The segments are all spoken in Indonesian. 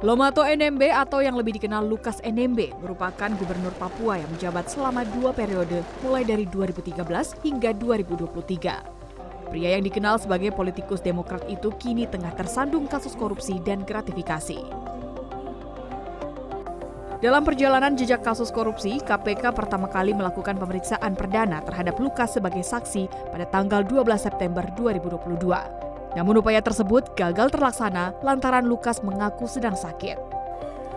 Lomato NMB atau yang lebih dikenal Lukas NMB merupakan gubernur Papua yang menjabat selama dua periode mulai dari 2013 hingga 2023. Pria yang dikenal sebagai politikus demokrat itu kini tengah tersandung kasus korupsi dan gratifikasi. Dalam perjalanan jejak kasus korupsi, KPK pertama kali melakukan pemeriksaan perdana terhadap Lukas sebagai saksi pada tanggal 12 September 2022. Namun upaya tersebut gagal terlaksana lantaran Lukas mengaku sedang sakit.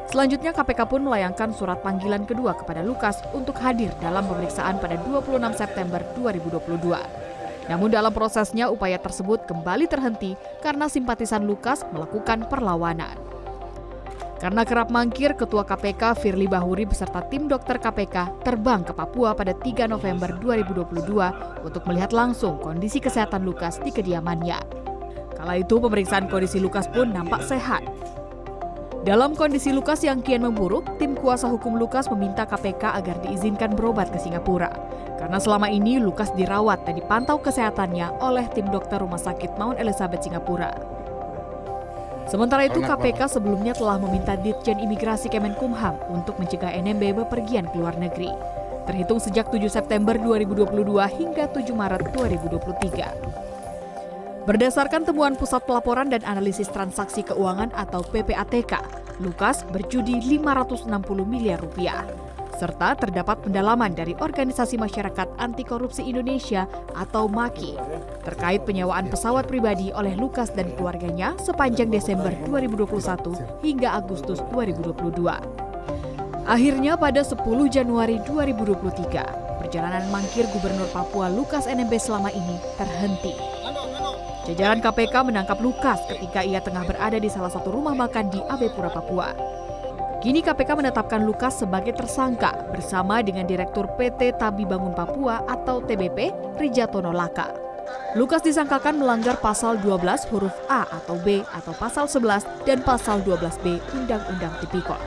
Selanjutnya KPK pun melayangkan surat panggilan kedua kepada Lukas untuk hadir dalam pemeriksaan pada 26 September 2022. Namun dalam prosesnya upaya tersebut kembali terhenti karena simpatisan Lukas melakukan perlawanan. Karena kerap mangkir, Ketua KPK Firly Bahuri beserta tim dokter KPK terbang ke Papua pada 3 November 2022 untuk melihat langsung kondisi kesehatan Lukas di kediamannya. Kala itu pemeriksaan kondisi Lukas pun nampak sehat. Dalam kondisi Lukas yang kian memburuk, tim kuasa hukum Lukas meminta KPK agar diizinkan berobat ke Singapura. Karena selama ini Lukas dirawat dan dipantau kesehatannya oleh tim dokter Rumah Sakit Mount Elizabeth Singapura. Sementara itu KPK sebelumnya telah meminta Ditjen Imigrasi Kemenkumham untuk mencegah NMB bepergian ke luar negeri. Terhitung sejak 7 September 2022 hingga 7 Maret 2023. Berdasarkan temuan Pusat Pelaporan dan Analisis Transaksi Keuangan atau PPATK, Lukas berjudi 560 miliar rupiah. Serta terdapat pendalaman dari Organisasi Masyarakat Anti Korupsi Indonesia atau MAKI terkait penyewaan pesawat pribadi oleh Lukas dan keluarganya sepanjang Desember 2021 hingga Agustus 2022. Akhirnya pada 10 Januari 2023, perjalanan mangkir Gubernur Papua Lukas NMB selama ini terhenti. Jajaran KPK menangkap Lukas ketika ia tengah berada di salah satu rumah makan di Abepura, Papua. Kini KPK menetapkan Lukas sebagai tersangka bersama dengan Direktur PT Tabi Bangun Papua atau TBP, Rijatono Laka. Lukas disangkakan melanggar pasal 12 huruf A atau B atau pasal 11 dan pasal 12B Undang-Undang Tipikor.